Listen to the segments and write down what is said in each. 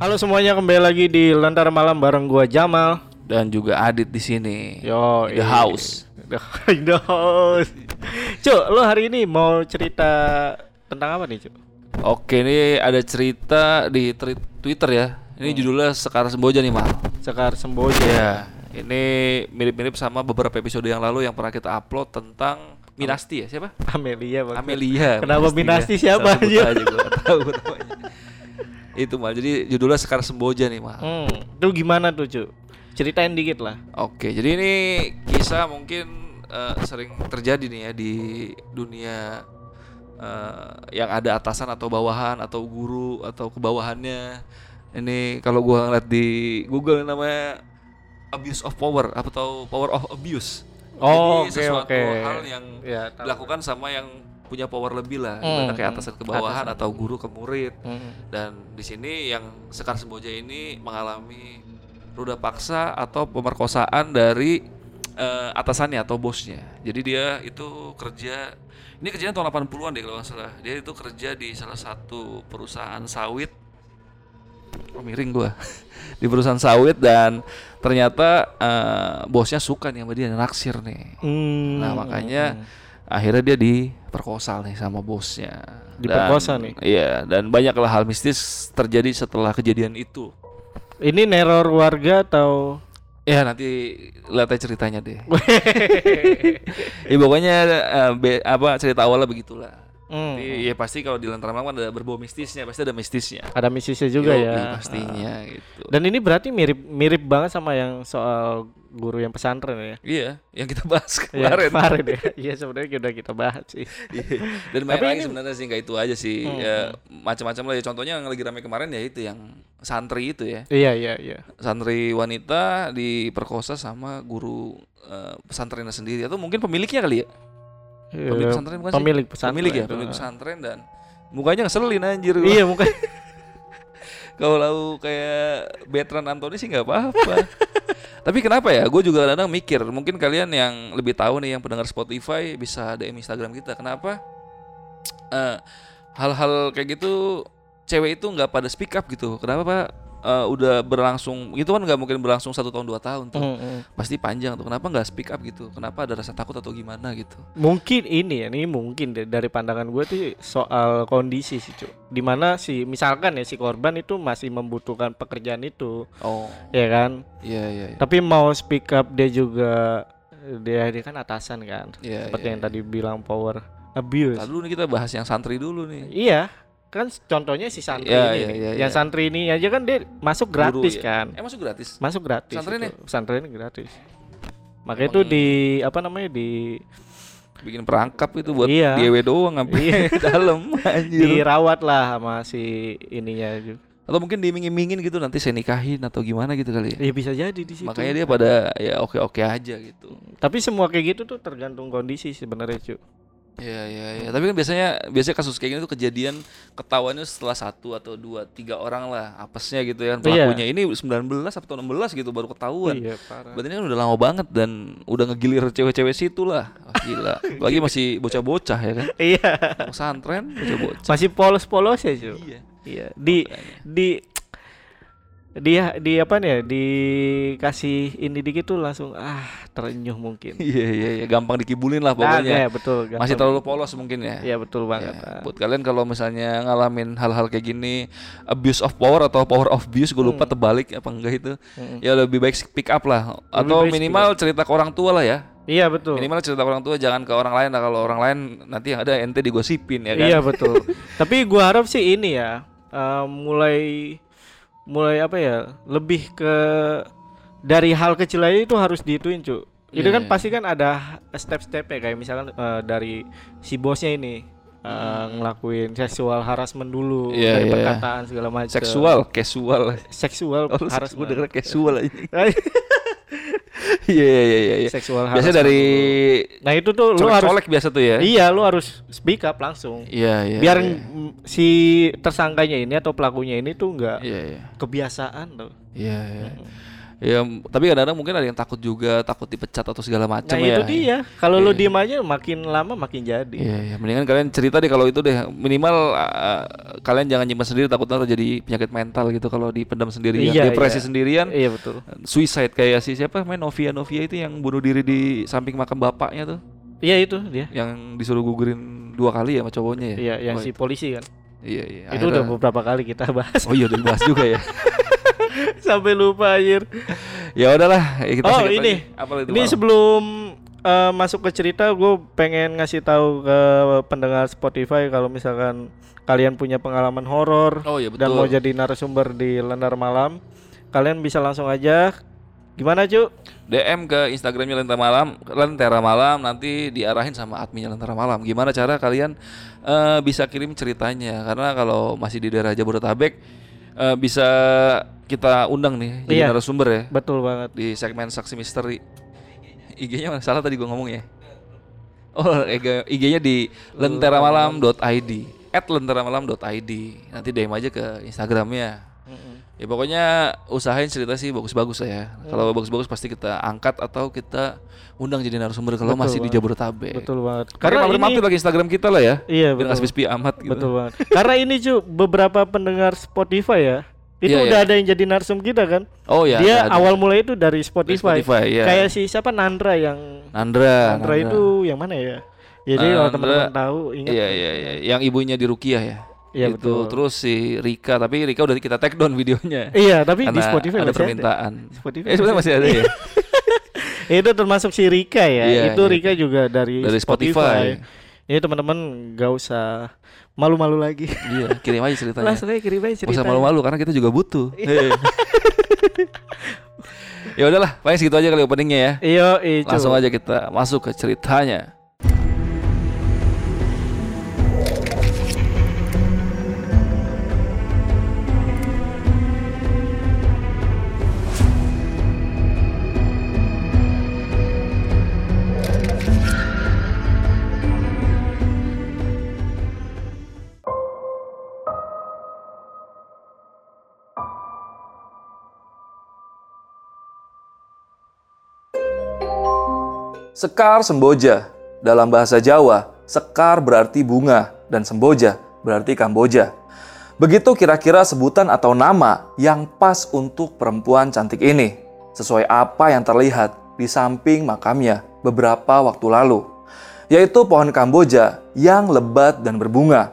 Halo semuanya kembali lagi di Lentera Malam bareng gua Jamal. Dan juga Adit di sini. Yo, The house. The, the house. Cuk, lo hari ini mau cerita tentang apa nih, Cuk? Oke, ini ada cerita di Twitter ya. Ini judulnya Sekar Semboja nih, Mal. Sekar Semboja. Ya, ini mirip-mirip sama beberapa episode yang lalu yang pernah kita upload tentang Minasti ya, siapa? Amelia, Bang. Amelia. Kenapa Minasti siapa Salah aja? aja gua nggak tahu namanya. Itu mal. Jadi judulnya Sekar Semboja nih, Mal. Hmm, itu gimana tuh, Cuk? Ceritain dikit lah. Oke, jadi ini kisah mungkin eh, sering terjadi nih ya di dunia eh, yang ada atasan atau bawahan atau guru atau kebawahannya. Ini kalau gua ngeliat di Google namanya abuse of power atau power of abuse. Oh, Jadi oke, sesuatu oke. hal yang Ya, tahu. dilakukan sama yang punya power lebih lah, Hmm, kayak hmm. atasan ke bawahan Atasan. atau guru ke murid. Hmm. Dan di sini yang Sekar Semboja ini mengalami ruda paksa atau pemerkosaan dari eh, atasannya atau bosnya. Jadi dia itu kerja ini kerjanya tahun 80-an deh kalau nggak salah. Dia itu kerja di salah satu perusahaan sawit. Oh miring gua. di perusahaan sawit dan ternyata eh, bosnya suka nih sama dia naksir nih. Hmm. Nah, makanya akhirnya dia diperkosa nih sama bosnya. Diperkosa Dan- nih? Iya, dan banyaklah hal mistis terjadi setelah kejadian itu. Ini neror warga atau Ya nanti lihat aja ceritanya deh. ya pokoknya eh, be- apa cerita awalnya begitulah. Hmm. Jadi, ya pasti kalau di Lentera Malam kan ada berbau mistisnya, pasti ada mistisnya. ada misisnya juga Yoi, ya. pastinya gitu. Dan ini berarti mirip mirip banget sama yang soal guru yang pesantren ya. Iya, yang kita bahas Iya, kemarin. kemarin ya. Iya sebenarnya udah kita bahas sih. Iya. Dan banyak lagi ini- sebenarnya sih nggak itu aja sih. Hmm, Ya, macam-macam lah ya. Contohnya yang lagi ramai kemarin ya itu yang santri itu ya. Iya iya iya. Santri wanita diperkosa sama guru eh, pesantrennya sendiri atau mungkin pemiliknya kali ya. Pemilik Eh, pesantren bukan sih? pemilik pesantren. Pemilik ya, itu. pemilik pesantren dan mukanya ngeselin anjir. Iya mungkin. Kalau kayak Betran Antoni sih nggak apa-apa. Tapi kenapa ya? Gue juga kadang mikir, mungkin kalian yang lebih tahu nih yang pendengar Spotify bisa DM Instagram kita. Kenapa? Eh, hal-hal kayak gitu cewek itu nggak pada speak up gitu. Kenapa Pak? Eh, udah berlangsung itu kan nggak mungkin berlangsung satu tahun dua tahun tuh Mm, mm. pasti panjang tuh kenapa nggak speak up gitu kenapa ada rasa takut atau gimana gitu Mungkin ini ya, ini mungkin deh, dari pandangan gue tuh soal kondisi sih, Cuk. Di mana si misalkan ya si korban itu masih membutuhkan pekerjaan itu, oh ya kan? iya iya iya. Tapi mau speak up dia juga dia dia kan atasan kan. Iya, Seperti iya, yang tadi bilang power abuse. Lalu nih kita bahas yang santri dulu nih Iya, kan contohnya si santri Iya, ini iya, nih. iya, Yang iya. santri ini aja kan dia masuk Guru gratis ya. kan. eh masuk gratis Masuk gratis. Pesantrennya? itu. Pesantrennya gratis. Makanya itu di apa namanya di bikin perangkap itu buat Iya. DW doang ngapain Iya. dalam anjir dirawat lah sama si ininya juga. atau mungkin diiming-imingin gitu nanti saya nikahin atau gimana gitu kali ya Ya bisa jadi di situ. makanya dia pada ya oke-oke aja gitu Tapi semua kayak gitu tuh tergantung kondisi sebenarnya, Cu. Iya iya iya. Tapi kan biasanya biasanya kasus kayak gini tuh kejadian ketahuannya setelah satu atau dua tiga orang lah apesnya gitu ya Iya. pelakunya. Ini 19 atau 16 gitu baru ketahuan. Iya, parah. Berarti ini kan udah lama banget dan udah ngegilir cewek-cewek situ lah. Wah, gila. Lagi masih bocah-bocah ya kan. Iya. Pesantren bocah-bocah. Masih polos-polos ya, Cu. Iya. Iya. Di di dia di apa nih ya? Dikasih ini dikit tuh langsung ah terenyuh mungkin. Iya iya iya gampang dikibulin lah Ah, pokoknya. iya, betul. Masih gampang. terlalu polos mungkin ya. Iya, betul banget. Ya, buat kalian kalau misalnya ngalamin hal-hal kayak gini abuse of power atau power of abuse gue lupa terbalik apa enggak itu Mm-mm. ya lebih baik speak up lah atau minimal cerita ke orang tua lah ya Iya, betul. minimal cerita ke orang tua jangan ke orang lain lah kalau orang lain nanti yang ada ente digosipin ya kan Iya betul. Tapi gua harap sih ini ya eh, mulai mulai apa ya lebih ke dari hal kecil aja itu harus diituin cu. Itu Iya, kan iya. pasti kan ada step-step ya kayak misalkan eh, dari si bosnya ini uh, ngelakuin seksual harassment dulu Iya, dari iya. perkataan segala macam. Seksual, casual. seksual Oh, gue harassment. denger casual aja. Iya iya iya iya. seksual Biasa harassment dari dulu. Nah, itu tuh lu harus colek-colek biasa tuh ya. Iya, lu harus speak up langsung. Iya iya. Biar iya. si tersangkanya ini atau pelakunya ini tuh nggak Iya iya. kebiasaan tuh. Iya iya. Ya, tapi kadang-kadang mungkin ada yang takut juga, takut dipecat atau segala macam Nah, ya. itu dia. Kalau lu Iya. diem aja makin lama makin jadi. Iya, iya. Mendingan kalian cerita deh kalau itu deh. Minimal uh, kalian jangan nyimpan sendiri takutnya terjadi penyakit mental gitu kalau dipendam sendirian, Iya, depresi iya. sendirian, Iya, betul. suicide kayak si siapa main Novia Novia itu yang bunuh diri di samping makam bapaknya tuh, Iya itu dia. yang disuruh gugurin dua kali ya sama cowoknya ya. Iya, yang Oh, si polisi kan. Iya iya. Itu udah beberapa kali kita bahas. Oh iya udah dibahas juga ya. Sampai lupa anjir. ya udahlah, ya kita Oh, ini. Apa itu? Ini Mal? sebelum eh, masuk ke cerita, gue pengen ngasih tahu ke pendengar Spotify kalau misalkan kalian punya pengalaman horor Oh iya dan mau jadi narasumber di Lentera Malam, kalian bisa langsung aja. Gimana cu? DM ke Instagramnya Lentera Malam, Lentera Malam nanti diarahin sama adminnya Lentera Malam. Gimana cara kalian eh, bisa kirim ceritanya? Karena kalau masih di daerah Jabodetabek eh, bisa kita undang nih jadi Iya. narasumber ya Betul banget. di segmen saksi misteri. IG-nya mana? salah tadi gua ngomong ya. Oh, IG- IG-nya di lenteramalam.id @lenteramalam.id. Nanti DM aja ke Instagramnya. Ya pokoknya usahain cerita sih bagus-bagus lah ya. Kalau bagus-bagus pasti kita angkat atau kita undang jadi narasumber kalau Betul masih di banget. Jabodetabek. Betul banget. Karena mampir ini lagi Instagram kita lah ya. iya betul. sepi amat gitu. Betul banget. Karena ini cu beberapa pendengar Spotify ya. Itu Iya, udah iya. ada yang jadi narsum kita kan. Oh ya. Dia ada, ada. awal mulai itu dari Dari Spotify. Spotify ya. Kayak si siapa Nandra yang Nandra. Nandra, itu yang mana ya? Jadi Nandra, kalau teman-teman tahu ingat. Iya iya iya. Yang ibunya di Rukiah ya. Iya, itu betul. terus si Rika tapi Rika udah kita take down videonya. Iya, tapi di Karena Spotify ada masih permintaan. ada. Spotify Eh sebenarnya masih ada ya. itu termasuk si Rika ya. Iya, itu iya. Rika juga dari, Dari Spotify. Ini teman-teman gak usah malu-malu lagi. iya, kirim aja ceritanya. Langsung aja kirim aja Gak cerita. usah malu-malu karena kita juga butuh. Iya. ya udahlah, paling segitu aja kali openingnya ya. Iya, itu. Langsung aja kita masuk ke ceritanya. Sekar Semboja. Dalam bahasa Jawa, sekar berarti bunga dan semboja berarti Kamboja. Begitu kira-kira sebutan atau nama yang pas untuk perempuan cantik ini, sesuai apa yang terlihat di samping makamnya beberapa waktu lalu, yaitu pohon Kamboja yang lebat dan berbunga.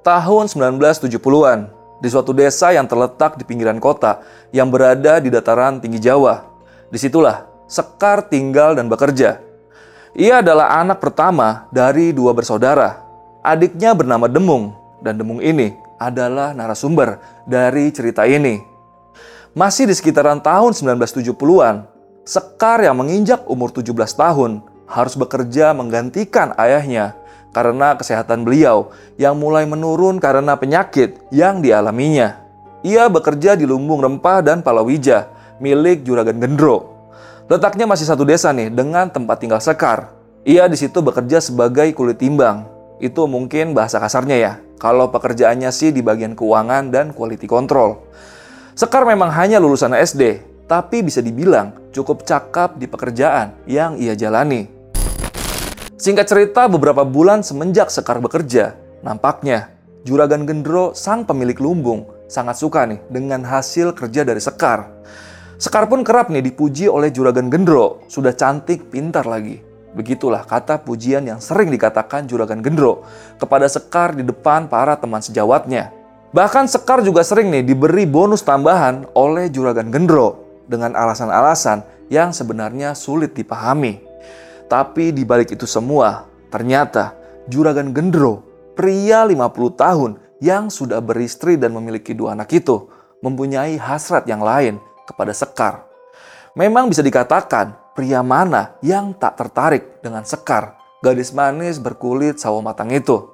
Tahun 1970-an, di suatu desa yang terletak di pinggiran kota yang berada di dataran tinggi Jawa. Di situlah Sekar tinggal dan bekerja. Ia adalah anak pertama dari dua bersaudara. Adiknya bernama Demung, dan Demung ini adalah narasumber dari cerita ini. Masih di sekitaran tahun 1970-an, Sekar yang menginjak umur 17 tahun harus bekerja menggantikan ayahnya karena kesehatan beliau yang mulai menurun karena penyakit yang dialaminya. Ia bekerja di lumbung rempah dan palawija milik Juragan Gendro. Letaknya masih satu desa nih dengan tempat tinggal Sekar. Ia di situ bekerja sebagai kulit timbang. Itu mungkin bahasa kasarnya ya. Kalau pekerjaannya sih di bagian keuangan dan quality control. Sekar memang hanya lulusan SD, tapi bisa dibilang cukup cakap di pekerjaan yang ia jalani. Singkat cerita, beberapa bulan semenjak Sekar bekerja, nampaknya Juragan Gendro, sang pemilik lumbung, sangat suka nih dengan hasil kerja dari Sekar. Sekar pun kerap nih dipuji oleh Juragan Gendro, sudah cantik, pintar lagi. Begitulah kata pujian yang sering dikatakan Juragan Gendro kepada Sekar di depan para teman sejawatnya. Bahkan Sekar juga sering nih diberi bonus tambahan oleh Juragan Gendro dengan alasan-alasan yang sebenarnya sulit dipahami. Tapi di balik itu semua, ternyata Juragan Gendro, pria 50 tahun yang sudah beristri dan memiliki dua anak itu, mempunyai hasrat yang lain kepada Sekar. Memang bisa dikatakan pria mana yang tak tertarik dengan Sekar. gadis manis berkulit sawo matang itu.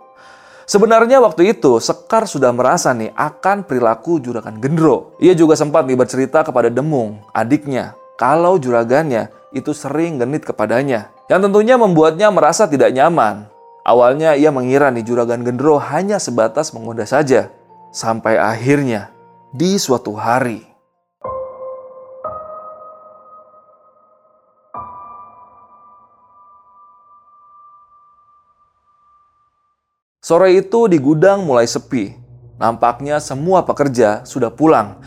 Sebenarnya waktu itu Sekar sudah merasa nih akan perilaku juragan Gendro. Ia juga sempat nih bercerita kepada Demung, adiknya, kalau juragannya itu sering genit kepadanya. Yang tentunya membuatnya merasa tidak nyaman. Awalnya ia mengira nih juragan Gendro hanya sebatas menggoda saja. Sampai akhirnya di suatu hari Sore itu di gudang mulai sepi. Nampaknya semua pekerja sudah pulang.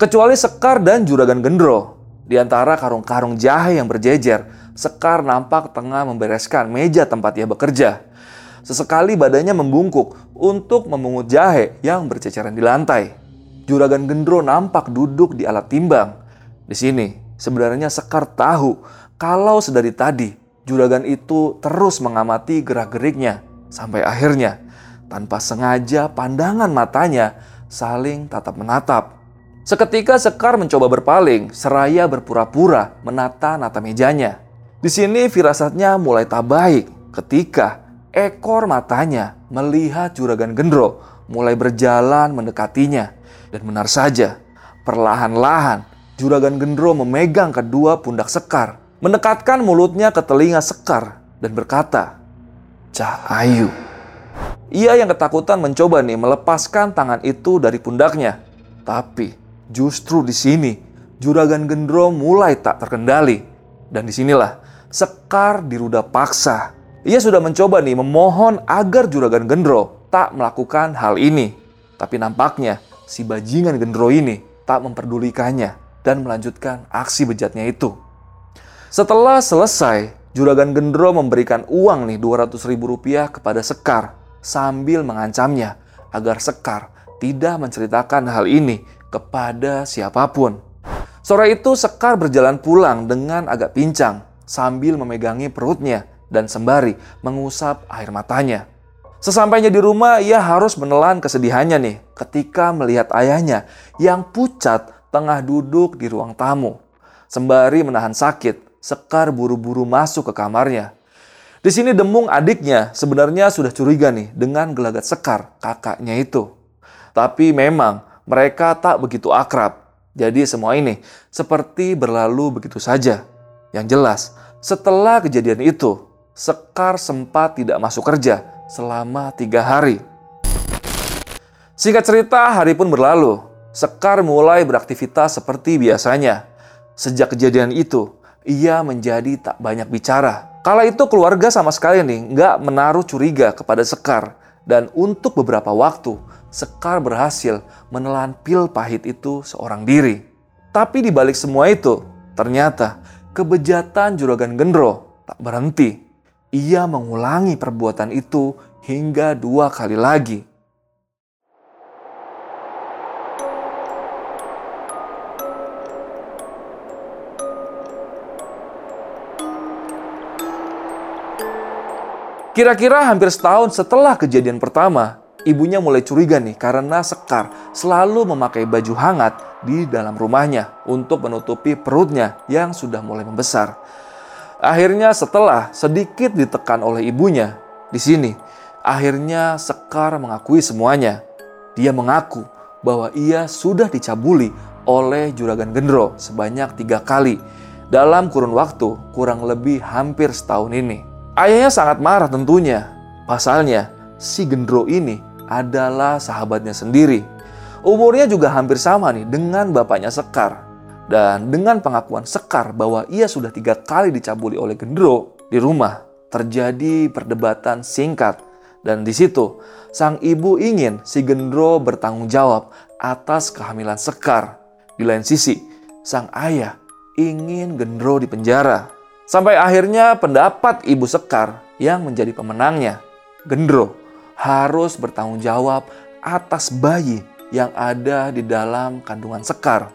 Kecuali Sekar dan Juragan Gendro. Di antara karung-karung jahe yang berjejer, Sekar nampak tengah membereskan meja tempat ia bekerja. Sesekali badannya membungkuk untuk memungut jahe yang berceceran di lantai. Juragan Gendro nampak duduk di alat timbang. Di sini, sebenarnya Sekar tahu kalau sedari tadi Juragan itu terus mengamati gerak-geriknya Sampai akhirnya, tanpa sengaja pandangan matanya saling tatap menatap. Seketika Sekar mencoba berpaling, seraya berpura-pura menata-nata mejanya. Di sini firasatnya mulai tak baik ketika ekor matanya melihat juragan gendro mulai berjalan mendekatinya. Dan benar saja, perlahan-lahan juragan gendro memegang kedua pundak Sekar, mendekatkan mulutnya ke telinga Sekar dan berkata, Cahayu. Ia yang ketakutan mencoba nih melepaskan tangan itu dari pundaknya. Tapi justru di sini juragan gendro mulai tak terkendali. Dan di sinilah Sekar diruda paksa. Ia sudah mencoba nih memohon agar juragan gendro tak melakukan hal ini. Tapi nampaknya si bajingan gendro ini tak memperdulikannya dan melanjutkan aksi bejatnya itu. Setelah selesai, Juragan Gendro memberikan uang nih 200 ribu rupiah kepada Sekar sambil mengancamnya agar Sekar tidak menceritakan hal ini kepada siapa pun. Sore itu Sekar berjalan pulang dengan agak pincang sambil memegangi perutnya dan sembari mengusap air matanya. Sesampainya di rumah, ia harus menelan kesedihannya nih ketika melihat ayahnya yang pucat tengah duduk di ruang tamu. Sembari menahan sakit Sekar buru-buru masuk ke kamarnya. Di sini Demung adiknya sebenarnya sudah curiga nih dengan gelagat Sekar, kakaknya itu. Tapi memang mereka tak begitu akrab. Jadi semua ini seperti berlalu begitu saja. Yang jelas, setelah kejadian itu, Sekar sempat tidak masuk kerja selama tiga hari. Singkat cerita, hari pun berlalu. Sekar mulai beraktivitas seperti biasanya. Sejak kejadian itu, ia menjadi tak banyak bicara. Kala itu keluarga sama sekali nih nggak menaruh curiga kepada Sekar. Dan untuk beberapa waktu, Sekar berhasil menelan pil pahit itu seorang diri. Tapi di balik semua itu, ternyata kebejatan Juragan Gendro tak berhenti. Ia mengulangi perbuatan itu hingga dua kali lagi. Kira-kira hampir setahun setelah kejadian pertama, ibunya mulai curiga nih karena Sekar selalu memakai baju hangat di dalam rumahnya untuk menutupi perutnya yang sudah mulai membesar. Akhirnya setelah sedikit ditekan oleh ibunya, di sini akhirnya Sekar mengakui semuanya. Dia mengaku bahwa ia sudah dicabuli oleh Juragan Gendro sebanyak tiga kali dalam kurun waktu kurang lebih hampir setahun ini. Ayahnya sangat marah tentunya. Pasalnya, si Gendro ini adalah sahabatnya sendiri. Umurnya juga hampir sama nih dengan bapaknya Sekar. Dan dengan pengakuan Sekar bahwa ia sudah tiga kali dicabuli oleh Gendro di rumah, terjadi perdebatan singkat. Dan di situ, sang ibu ingin si Gendro bertanggung jawab atas kehamilan Sekar. Di lain sisi, sang ayah ingin Gendro dipenjara. Sampai akhirnya pendapat Ibu Sekar yang menjadi pemenangnya, Gendro, harus bertanggung jawab atas bayi yang ada di dalam kandungan Sekar.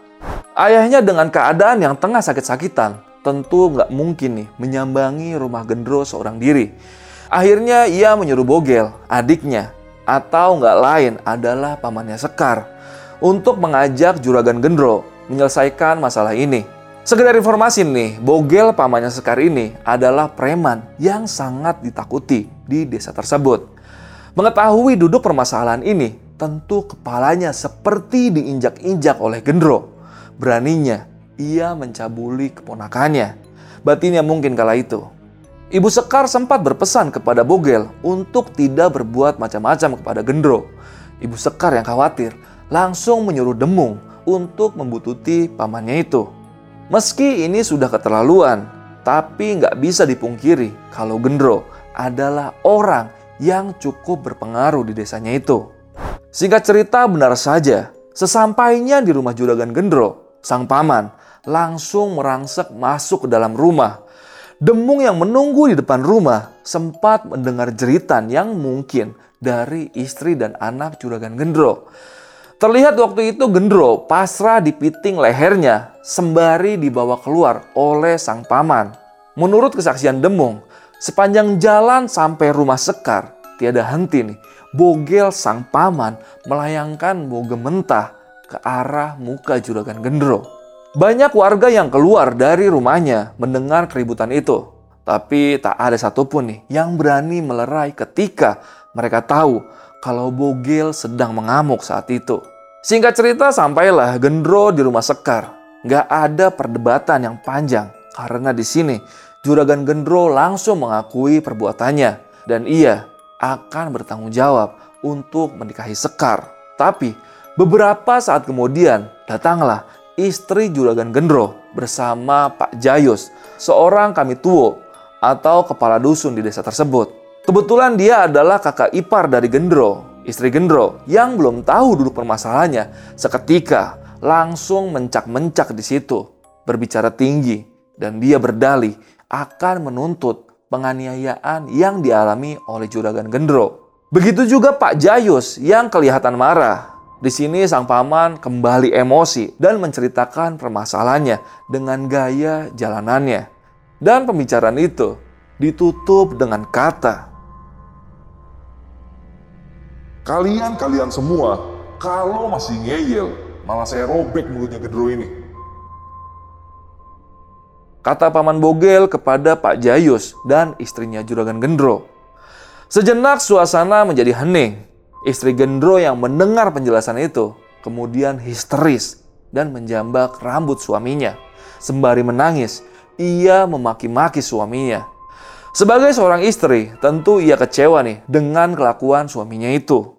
Ayahnya dengan keadaan yang tengah sakit-sakitan, tentu nggak mungkin nih menyambangi rumah Gendro seorang diri. Akhirnya ia menyuruh Bogel, adiknya, atau nggak lain adalah pamannya Sekar, untuk mengajak Juragan Gendro menyelesaikan masalah ini. Sekedar informasi nih, Bogel pamannya Sekar ini adalah preman yang sangat ditakuti di desa tersebut. Mengetahui duduk permasalahan ini, tentu kepalanya seperti diinjak-injak oleh Gendro. Beraninya, ia mencabuli keponakannya. Batinnya mungkin kala itu. Ibu Sekar sempat berpesan kepada Bogel untuk tidak berbuat macam-macam kepada Gendro. Ibu Sekar yang khawatir langsung menyuruh Demung untuk membututi pamannya itu. Meski ini sudah keterlaluan, tapi nggak bisa dipungkiri kalau Gendro adalah orang yang cukup berpengaruh di desanya itu. Singkat cerita benar saja, sesampainya di rumah Juragan Gendro, sang paman langsung merangsek masuk ke dalam rumah. Demung yang menunggu di depan rumah sempat mendengar jeritan yang mungkin dari istri dan anak Juragan Gendro. Terlihat waktu itu Gendro pasrah di piting lehernya sembari dibawa keluar oleh sang paman. Menurut kesaksian Demung, sepanjang jalan sampai rumah Sekar, tiada henti nih, bogel sang paman melayangkan boge mentah ke arah muka juragan Gendro. Banyak warga yang keluar dari rumahnya mendengar keributan itu. Tapi tak ada satupun nih yang berani melerai ketika mereka tahu kalau Bogel sedang mengamuk saat itu. Singkat cerita sampailah Gendro di rumah Sekar. Gak ada perdebatan yang panjang karena di sini Juragan Gendro langsung mengakui perbuatannya dan ia akan bertanggung jawab untuk menikahi Sekar. Tapi beberapa saat kemudian datanglah istri Juragan Gendro bersama Pak Jayus, seorang kami tuo atau kepala dusun di desa tersebut. Kebetulan dia adalah kakak ipar dari Gendro, istri Gendro, yang belum tahu duduk permasalahannya. Seketika langsung mencak-mencak di situ, berbicara tinggi, dan dia berdalih akan menuntut penganiayaan yang dialami oleh Juragan Gendro. Begitu juga Pak Jayus yang kelihatan marah. Di sini sang paman kembali emosi dan menceritakan permasalahannya dengan gaya jalanannya. Dan pembicaraan itu ditutup dengan kata, Kalian-kalian semua, kalau masih ngeyel, malah saya robek mulutnya Gendro ini. Kata Paman Bogel kepada Pak Jayus dan istrinya Juragan Gendro. Sejenak suasana menjadi hening. Istri Gendro yang mendengar penjelasan itu kemudian histeris dan menjambak rambut suaminya. Sembari menangis, ia memaki-maki suaminya. Sebagai seorang istri, tentu ia kecewa nih dengan kelakuan suaminya itu.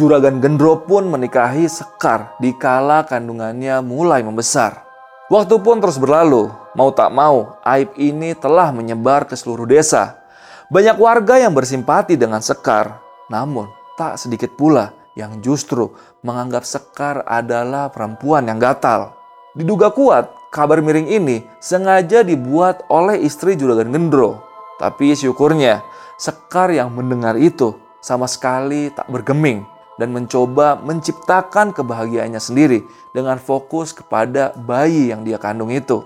Juragan Gendro pun menikahi Sekar di kala kandungannya mulai membesar. Waktu pun terus berlalu, mau tak mau aib ini telah menyebar ke seluruh desa. Banyak warga yang bersimpati dengan Sekar, namun tak sedikit pula yang justru menganggap Sekar adalah perempuan yang gatal. Diduga kuat, kabar miring ini sengaja dibuat oleh istri Juragan Gendro. Tapi syukurnya, Sekar yang mendengar itu sama sekali tak bergeming dan mencoba menciptakan kebahagiaannya sendiri dengan fokus kepada bayi yang dia kandung itu.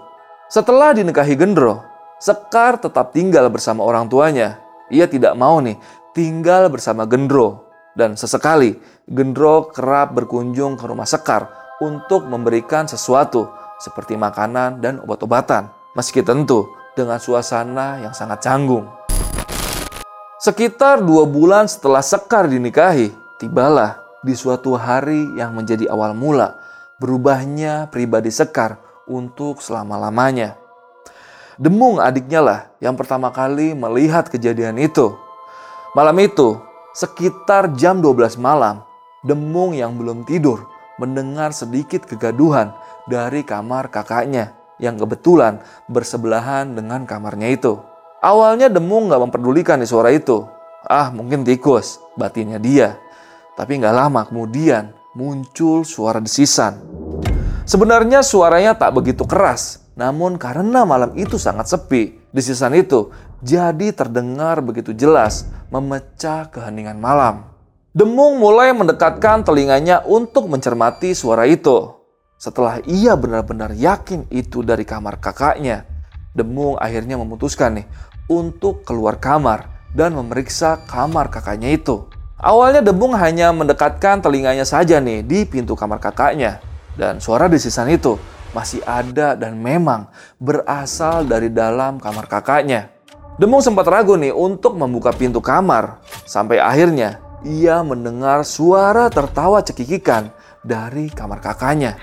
Setelah dinikahi Gendro, Sekar tetap tinggal bersama orang tuanya. Ia tidak mau nih tinggal bersama Gendro dan sesekali Gendro kerap berkunjung ke rumah Sekar untuk memberikan sesuatu seperti makanan dan obat-obatan. Meski tentu dengan suasana yang sangat canggung. Sekitar dua bulan setelah Sekar dinikahi, tibalah di suatu hari yang menjadi awal mula berubahnya pribadi Sekar untuk selama-lamanya. Demung adiknya lah yang pertama kali melihat kejadian itu. Malam itu, sekitar jam 12 malam, Demung yang belum tidur mendengar sedikit kegaduhan dari kamar kakaknya yang kebetulan bersebelahan dengan kamarnya itu. Awalnya Demung gak memperdulikan di suara itu. Ah mungkin tikus, batinnya dia. Tapi nggak lama kemudian muncul suara desisan. Sebenarnya suaranya tak begitu keras, Namun karena malam itu sangat sepi, desisan itu jadi terdengar begitu jelas memecah keheningan malam. Demung mulai mendekatkan telinganya untuk mencermati suara itu. Setelah ia benar-benar yakin itu dari kamar kakaknya, Demung akhirnya memutuskan nih untuk keluar kamar dan memeriksa kamar kakaknya itu. Awalnya Demung hanya mendekatkan telinganya saja nih di pintu kamar kakaknya. Dan suara desisan itu masih ada dan memang berasal dari dalam kamar kakaknya. Demung sempat ragu nih untuk membuka pintu kamar. Sampai akhirnya ia mendengar suara tertawa cekikikan dari kamar kakaknya.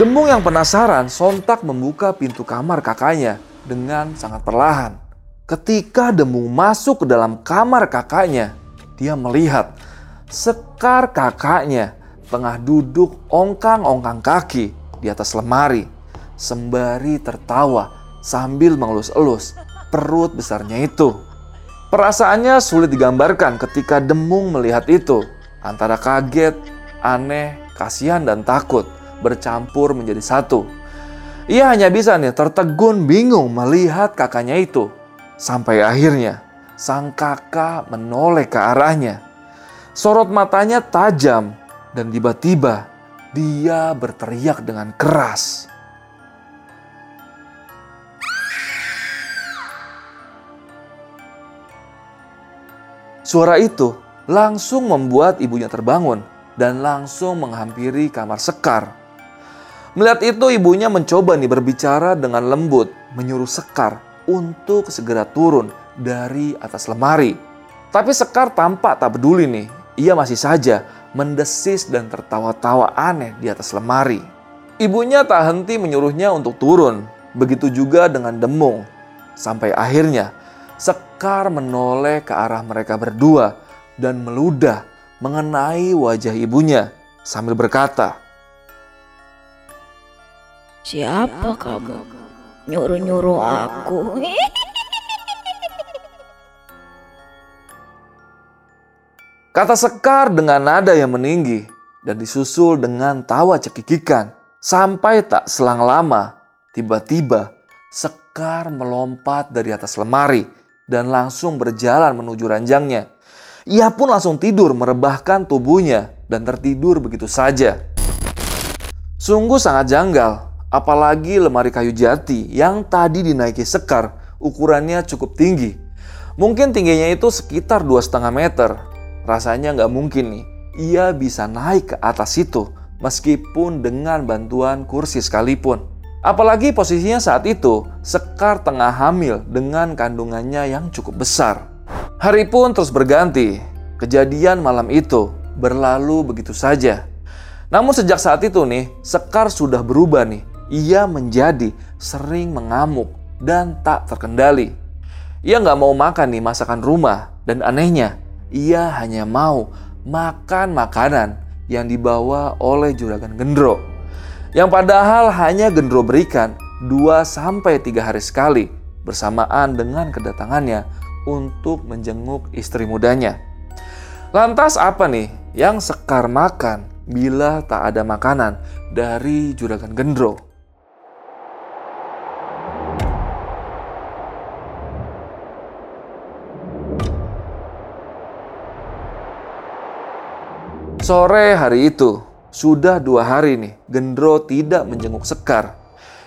Demung yang penasaran sontak membuka pintu kamar kakaknya dengan sangat perlahan. Ketika Demung masuk ke dalam kamar kakaknya, dia melihat Sekar kakaknya tengah duduk ongkang-ongkang kaki di atas lemari, sembari tertawa sambil mengelus-elus perut besarnya itu. Perasaannya sulit digambarkan ketika Demung melihat itu, antara kaget, aneh, kasihan, dan takut bercampur menjadi satu. Ia hanya bisa nih tertegun bingung melihat kakaknya itu. Sampai akhirnya sang kakak menoleh ke arahnya. Sorot matanya tajam dan tiba-tiba dia berteriak dengan keras. Suara itu langsung membuat ibunya terbangun dan langsung menghampiri kamar Sekar. Melihat itu ibunya mencoba nih berbicara dengan lembut, menyuruh Sekar untuk segera turun dari atas lemari. Tapi Sekar tampak tak peduli nih, ia masih saja mendesis dan tertawa-tawa aneh di atas lemari. Ibunya tak henti menyuruhnya untuk turun, begitu juga dengan Demung. Sampai akhirnya Sekar menoleh ke arah mereka berdua dan meludah mengenai wajah ibunya sambil berkata, Siapa kamu? Nyuruh-nyuruh aku. Kata Sekar dengan nada yang meninggi dan disusul dengan tawa cekikikan. Sampai tak selang lama, tiba-tiba Sekar melompat dari atas lemari dan langsung berjalan menuju ranjangnya. Ia pun langsung tidur merebahkan tubuhnya dan tertidur begitu saja. Sungguh sangat janggal, apalagi lemari kayu jati yang tadi dinaiki Sekar ukurannya cukup tinggi. Mungkin tingginya itu sekitar 2,5 meter Rasanya nggak mungkin nih, ia bisa naik ke atas itu meskipun dengan bantuan kursi sekalipun. Apalagi posisinya saat itu, Sekar tengah hamil dengan kandungannya yang cukup besar. Hari pun terus berganti. Kejadian malam itu berlalu begitu saja. Namun sejak saat itu nih, Sekar sudah berubah nih. Ia menjadi sering mengamuk dan tak terkendali. Ia nggak mau makan nih masakan rumah dan anehnya ia hanya mau makan makanan yang dibawa oleh juragan Gendro. Yang padahal hanya Gendro berikan 2-3 hari sekali bersamaan dengan kedatangannya untuk menjenguk istri mudanya. Lantas apa nih yang Sekar makan bila tak ada makanan dari juragan Gendro? Sore hari itu, sudah dua hari nih, Gendro tidak menjenguk Sekar.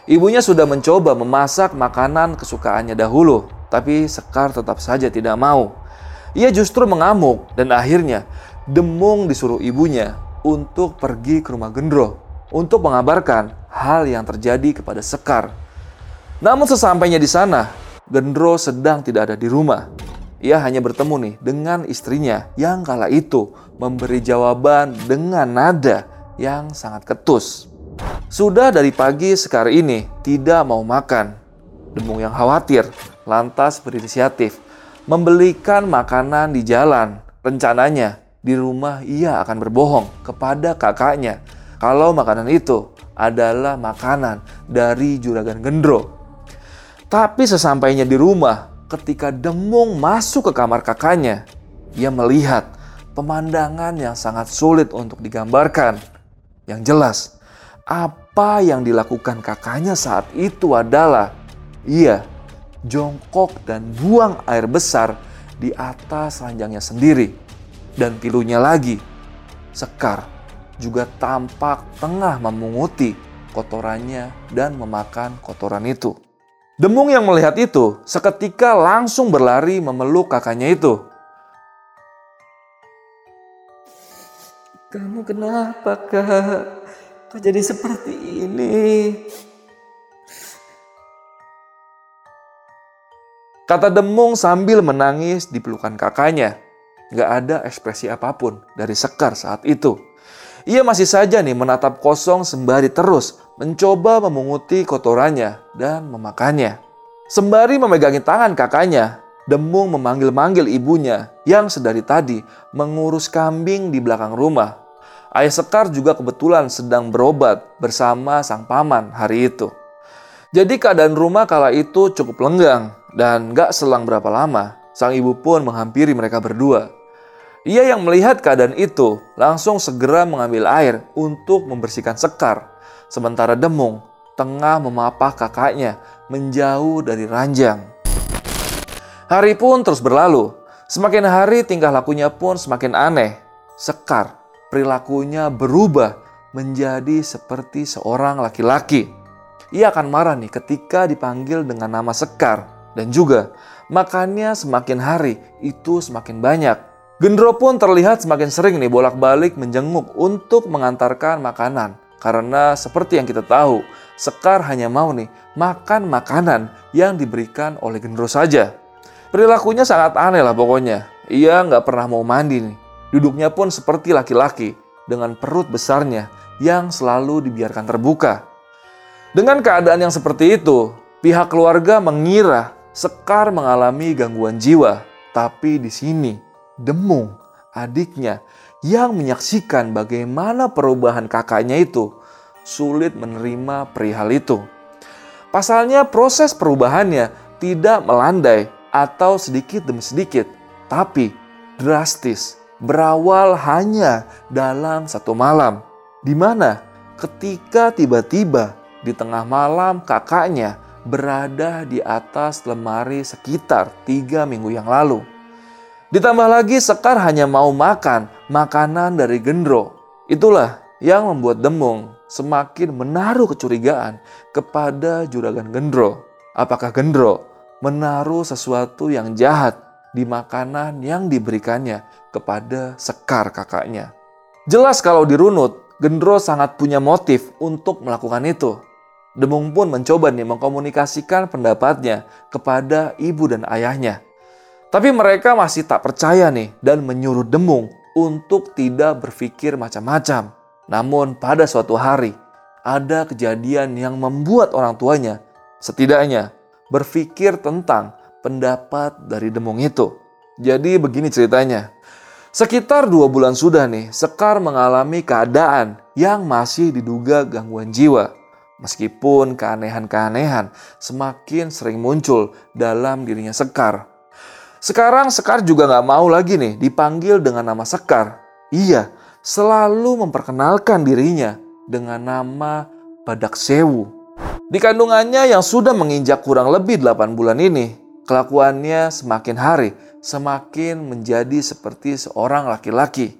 Ibunya sudah mencoba memasak makanan kesukaannya dahulu, tapi Sekar tetap saja tidak mau. Ia justru mengamuk dan akhirnya Demung disuruh ibunya untuk pergi ke rumah Gendro untuk mengabarkan hal yang terjadi kepada Sekar. Namun sesampainya di sana, Gendro sedang tidak ada di rumah. Ia hanya bertemu nih dengan istrinya yang kala itu memberi jawaban dengan nada yang sangat ketus. Sudah dari pagi Sekar ini tidak mau makan. Demung yang khawatir lantas berinisiatif membelikan makanan di jalan. Rencananya di rumah ia akan berbohong kepada kakaknya kalau makanan itu adalah makanan dari juragan Gendro. Tapi sesampainya di rumah, ketika Demung masuk ke kamar kakaknya, ia melihat pemandangan yang sangat sulit untuk digambarkan. Yang jelas, apa yang dilakukan kakaknya saat itu adalah ia jongkok dan buang air besar di atas ranjangnya sendiri. Dan pilunya lagi, Sekar juga tampak tengah memunguti kotorannya dan memakan kotoran itu. Demung yang melihat itu seketika langsung berlari memeluk kakaknya itu. Kamu kenapa kak? Kok jadi seperti ini? Kata Demung sambil menangis di pelukan kakaknya. Gak ada ekspresi apa pun dari Sekar saat itu. Ia masih saja nih menatap kosong sembari terus mencoba memunguti kotorannya dan memakannya. Sembari memegangi tangan kakaknya, Demung memanggil-manggil ibunya yang sedari tadi mengurus kambing di belakang rumah. Ayah Sekar juga kebetulan sedang berobat bersama sang paman hari itu. Jadi keadaan rumah kala itu cukup lenggang dan gak selang berapa lama, sang ibu pun menghampiri mereka berdua. Ia yang melihat keadaan itu langsung segera mengambil air untuk membersihkan sekar. Sementara Demung tengah memapah kakaknya menjauh dari ranjang. Hari pun terus berlalu. Semakin hari tingkah lakunya pun semakin aneh. Sekar, perilakunya berubah menjadi seperti seorang laki-laki. Ia akan marah nih ketika dipanggil dengan nama Sekar dan juga makannya semakin hari itu semakin banyak. Gendro pun terlihat semakin sering nih bolak-balik menjenguk untuk mengantarkan makanan. Karena seperti yang kita tahu, Sekar hanya mau nih makan makanan yang diberikan oleh Gendro saja. Perilakunya sangat aneh lah pokoknya. Ia nggak pernah mau mandi nih. Duduknya pun seperti laki-laki dengan perut besarnya yang selalu dibiarkan terbuka. Dengan keadaan yang seperti itu, pihak keluarga mengira Sekar mengalami gangguan jiwa, tapi di sini Demung, adiknya, yang menyaksikan bagaimana perubahan kakaknya itu sulit menerima perihal itu. Pasalnya proses perubahannya tidak melandai atau sedikit demi sedikit, tapi drastis, berawal hanya dalam satu malam, di mana ketika tiba-tiba di tengah malam kakaknya berada di atas lemari sekitar tiga minggu yang lalu. Ditambah lagi Sekar hanya mau makan makanan dari Gendro. Itulah yang membuat Demung semakin menaruh kecurigaan kepada juragan Gendro. Apakah Gendro menaruh sesuatu yang jahat di makanan yang diberikannya kepada Sekar kakaknya? Jelas kalau dirunut, Gendro sangat punya motif untuk melakukan itu. Demung pun mencoba nih mengkomunikasikan pendapatnya kepada ibu dan ayahnya. Tapi mereka masih tak percaya nih dan menyuruh Demung untuk tidak berpikir macam-macam. Namun pada suatu hari ada kejadian yang membuat orang tuanya setidaknya berpikir tentang pendapat dari Demung itu. Jadi begini ceritanya. Sekitar dua bulan sudah nih, Sekar mengalami keadaan yang masih diduga gangguan jiwa. Meskipun keanehan-keanehan semakin sering muncul dalam dirinya Sekar. Sekarang Sekar juga gak mau lagi nih dipanggil dengan nama Sekar. Ia selalu memperkenalkan dirinya dengan nama Badak Sewu. Di kandungannya yang sudah menginjak kurang lebih 8 bulan ini, kelakuannya semakin hari semakin menjadi seperti seorang laki-laki.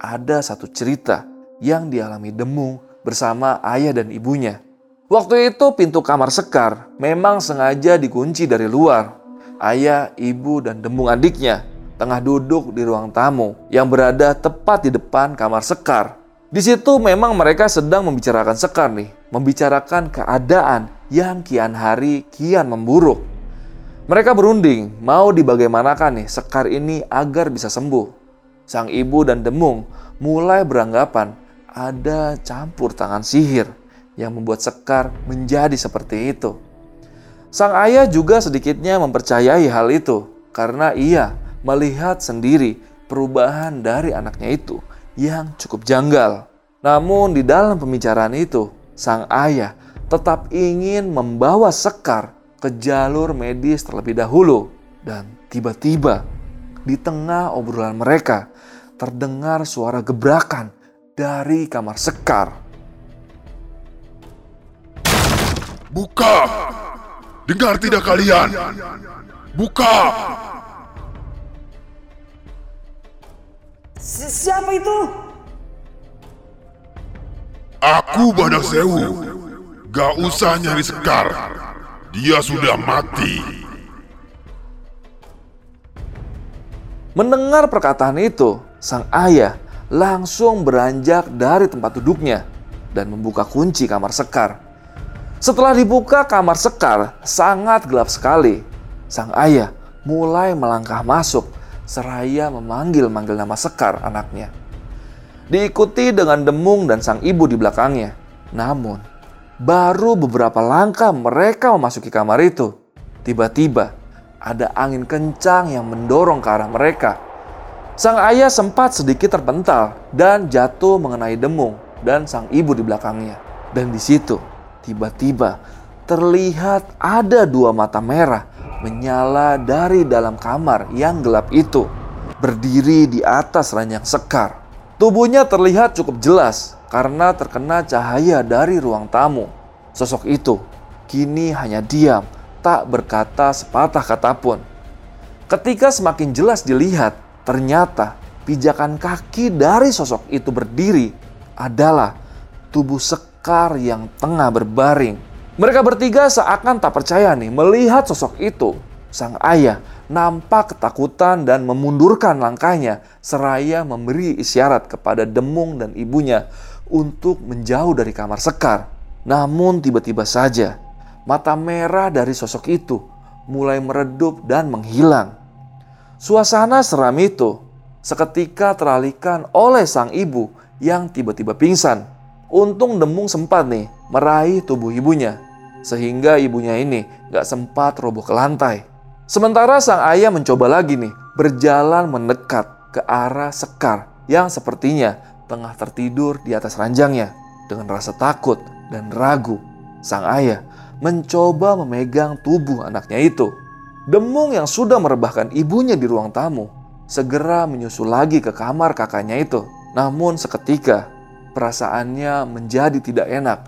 Ada satu cerita yang dialami Demung bersama ayah dan ibunya. Waktu itu pintu kamar Sekar memang sengaja dikunci dari luar. Ayah, ibu, dan dembung adiknya tengah duduk di ruang tamu yang berada tepat di depan kamar Sekar. Di situ memang mereka sedang membicarakan Sekar nih, membicarakan keadaan yang kian hari kian memburuk. Mereka berunding mau dibagaimanakan nih Sekar ini agar bisa sembuh. Sang ibu dan Demung mulai beranggapan ada campur tangan sihir yang membuat Sekar menjadi seperti itu. Sang ayah juga sedikitnya mempercayai hal itu karena ia melihat sendiri perubahan dari anaknya itu yang cukup janggal. Namun di dalam pembicaraan itu, sang ayah tetap ingin membawa Sekar ke jalur medis terlebih dahulu dan tiba-tiba di tengah obrolan mereka terdengar suara gebrakan dari kamar Sekar. Buka! Dengar tidak kalian? Buka! Si- siapa itu? Aku Badak Sewu. Gak usah nyari Sekar. Dia sudah mati. Mendengar perkataan itu, sang ayah langsung beranjak dari tempat duduknya dan membuka kunci kamar Sekar. Setelah dibuka kamar Sekar sangat gelap sekali. Sang ayah mulai melangkah masuk seraya memanggil-manggil nama Sekar anaknya. Diikuti dengan Demung dan sang ibu di belakangnya. Namun, baru beberapa langkah mereka memasuki kamar itu. Tiba-tiba, ada angin kencang yang mendorong ke arah mereka. Sang ayah sempat sedikit terpental dan jatuh mengenai Demung dan sang ibu di belakangnya. Dan di situ, tiba-tiba terlihat ada dua mata merah menyala dari dalam kamar yang gelap itu, berdiri di atas ranjang sekar. Tubuhnya terlihat cukup jelas karena terkena cahaya dari ruang tamu. Sosok itu kini hanya diam, tak berkata sepatah kata pun. Ketika semakin jelas dilihat, ternyata pijakan kaki dari sosok itu berdiri adalah tubuh Sekar yang tengah berbaring. Mereka bertiga seakan tak percaya nih melihat sosok itu. Sang ayah nampak ketakutan dan memundurkan langkahnya seraya memberi isyarat kepada Demung dan ibunya untuk menjauh dari kamar Sekar. Namun tiba-tiba saja mata merah dari sosok itu mulai meredup dan menghilang. Suasana seram itu seketika teralihkan oleh sang ibu yang tiba-tiba pingsan. Untung Demung sempat nih meraih tubuh ibunya, sehingga ibunya ini gak sempat roboh ke lantai. Sementara sang ayah mencoba lagi nih berjalan mendekat ke arah Sekar yang sepertinya tengah tertidur di atas ranjangnya. Dengan rasa takut dan ragu, sang ayah mencoba memegang tubuh anaknya itu. Demung yang sudah merebahkan ibunya di ruang tamu segera menyusul lagi ke kamar kakaknya itu. Namun seketika perasaannya menjadi tidak enak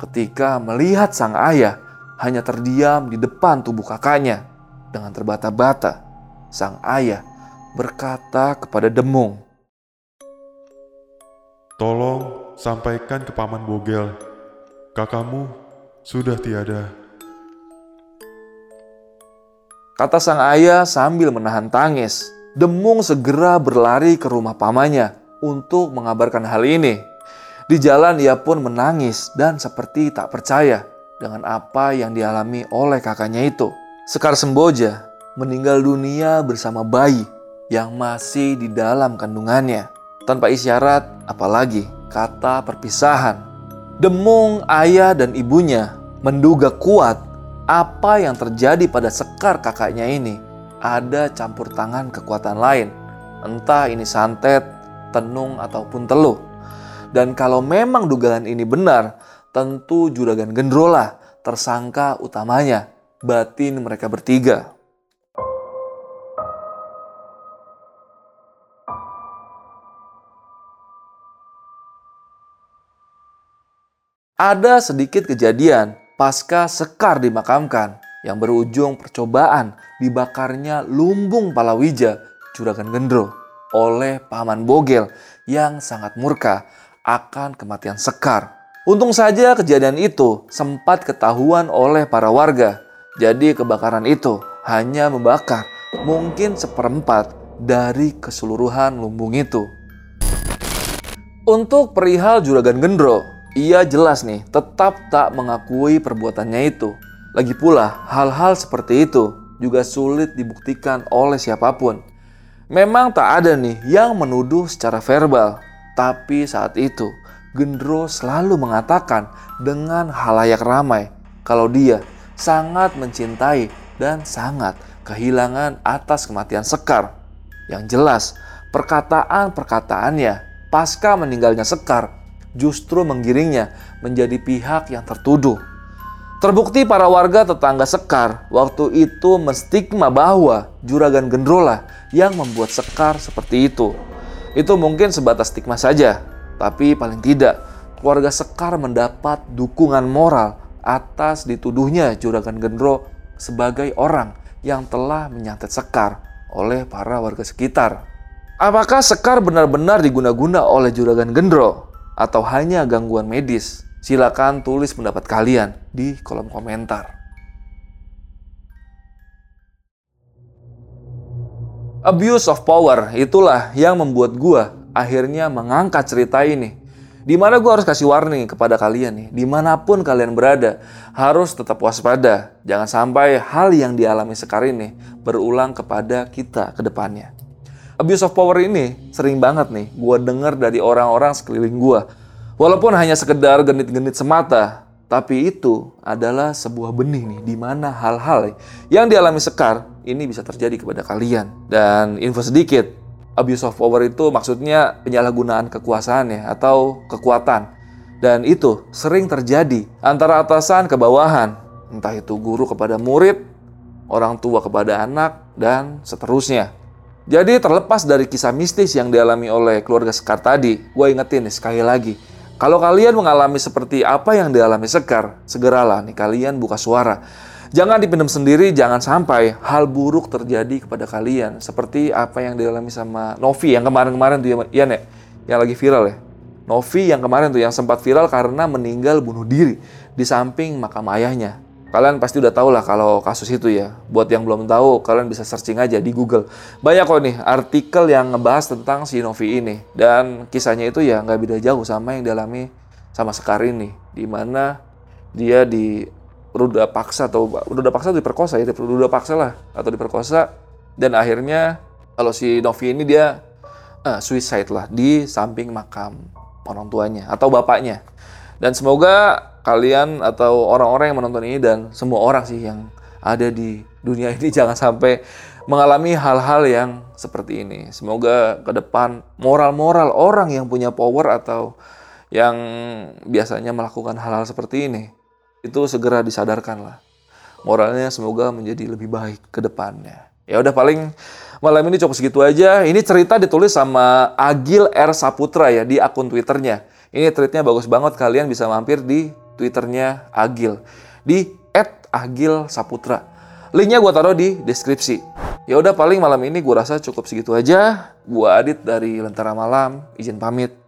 ketika melihat sang ayah hanya terdiam di depan tubuh kakaknya. Dengan terbata-bata, sang ayah berkata kepada Demung, Tolong sampaikan ke Paman Bogel. Kakakmu sudah tiada. Kata sang ayah sambil menahan tangis. Demung segera berlari ke rumah pamannya untuk mengabarkan hal ini. Di jalan ia pun menangis dan seperti tak percaya dengan apa yang dialami oleh kakaknya itu. Sekar Semboja meninggal dunia bersama bayi yang masih di dalam kandungannya. Tanpa isyarat apalagi kata perpisahan. Demung ayah dan ibunya menduga kuat apa yang terjadi pada Sekar kakaknya ini ada campur tangan kekuatan lain. Entah ini santet, tenung, ataupun teluh. Dan kalau memang dugaan ini benar, tentu Juragan Gendrola tersangka utamanya batin mereka bertiga. Ada sedikit kejadian pasca Sekar dimakamkan yang berujung percobaan dibakarnya lumbung palawija Juragan Gendro oleh Paman Bogel yang sangat murka akan kematian Sekar. Untung saja kejadian itu sempat ketahuan oleh para warga. Jadi kebakaran itu hanya membakar mungkin seperempat dari keseluruhan lumbung itu. Untuk perihal Juragan Gendro, ia jelas nih tetap tak mengakui perbuatannya itu. Lagi pula hal-hal seperti itu juga sulit dibuktikan oleh siapa pun. Memang tak ada nih yang menuduh secara verbal, tapi saat itu Gendro selalu mengatakan dengan halayak ramai kalau dia sangat mencintai dan sangat kehilangan atas kematian Sekar. Yang jelas, perkataan-perkataannya pasca meninggalnya Sekar justru menggiringnya menjadi pihak yang tertuduh. Terbukti para warga tetangga Sekar waktu itu menstigma bahwa Juragan Gendrola yang membuat Sekar seperti itu. Itu mungkin sebatas stigma saja, tapi paling tidak keluarga Sekar mendapat dukungan moral atas dituduhnya Juragan Gendro sebagai orang yang telah menyantet Sekar oleh para warga sekitar. Apakah Sekar benar-benar diguna-guna oleh Juragan Gendro atau hanya gangguan medis? Silakan tulis pendapat kalian di kolom komentar. Abuse of power itulah yang membuat gua akhirnya mengangkat cerita ini. Di mana gua harus kasih warning kepada kalian nih, di mana pun kalian berada, harus tetap waspada. Jangan sampai hal yang dialami Sekar ini berulang kepada kita ke depannya. Abuse of power ini sering banget nih gua dengar dari orang-orang sekeliling gua. Walaupun hanya sekedar genit-genit semata, tapi itu adalah sebuah benih nih di mana hal-hal yang dialami Sekar ini bisa terjadi kepada kalian. Dan info sedikit, abuse of power itu maksudnya penyalahgunaan kekuasaan ya atau kekuatan. Dan itu sering terjadi antara atasan ke bawahan, entah itu guru kepada murid, orang tua kepada anak, dan seterusnya. Jadi terlepas dari kisah mistis yang dialami oleh keluarga Sekar tadi, gue ingetin nih sekali lagi, kalau kalian mengalami seperti apa yang dialami Sekar, segeralah nih kalian buka suara. Jangan dipendam sendiri, jangan sampai hal buruk terjadi kepada kalian. Seperti apa yang dialami sama Novi yang kemarin-kemarin tuh ya, ya, yang lagi viral ya. Novi yang kemarin tuh yang sempat viral karena meninggal bunuh diri di samping makam ayahnya. Kalian pasti udah tahu lah kalau kasus itu ya. Buat yang belum tahu, kalian bisa searching aja di Google. Banyak kok nih artikel yang ngebahas tentang si Novi ini. Dan kisahnya itu ya nggak beda jauh sama yang dialami sama Sekar ini. Di mana dia di ruda paksa atau ruda paksa atau diperkosa ya ruda paksa lah atau diperkosa dan akhirnya kalau si Novi ini dia uh, suicide lah di samping makam orang tuanya atau bapaknya dan semoga kalian atau orang-orang yang menonton ini dan semua orang sih yang ada di dunia ini jangan sampai mengalami hal-hal yang seperti ini. Semoga ke depan moral-moral orang yang punya power atau yang biasanya melakukan hal-hal seperti ini itu segera disadarkan lah. Moralnya semoga menjadi lebih baik ke depannya. Ya udah paling malam ini cukup segitu aja. Ini cerita ditulis sama Agil R Saputra ya di akun Twitternya. Ini tweetnya bagus banget. Kalian bisa mampir di Twitternya Agil di @agil_saputra. Linknya gue taruh di deskripsi. Ya udah paling malam ini gue rasa cukup segitu aja. Gue Adit dari Lentera Malam. Izin pamit.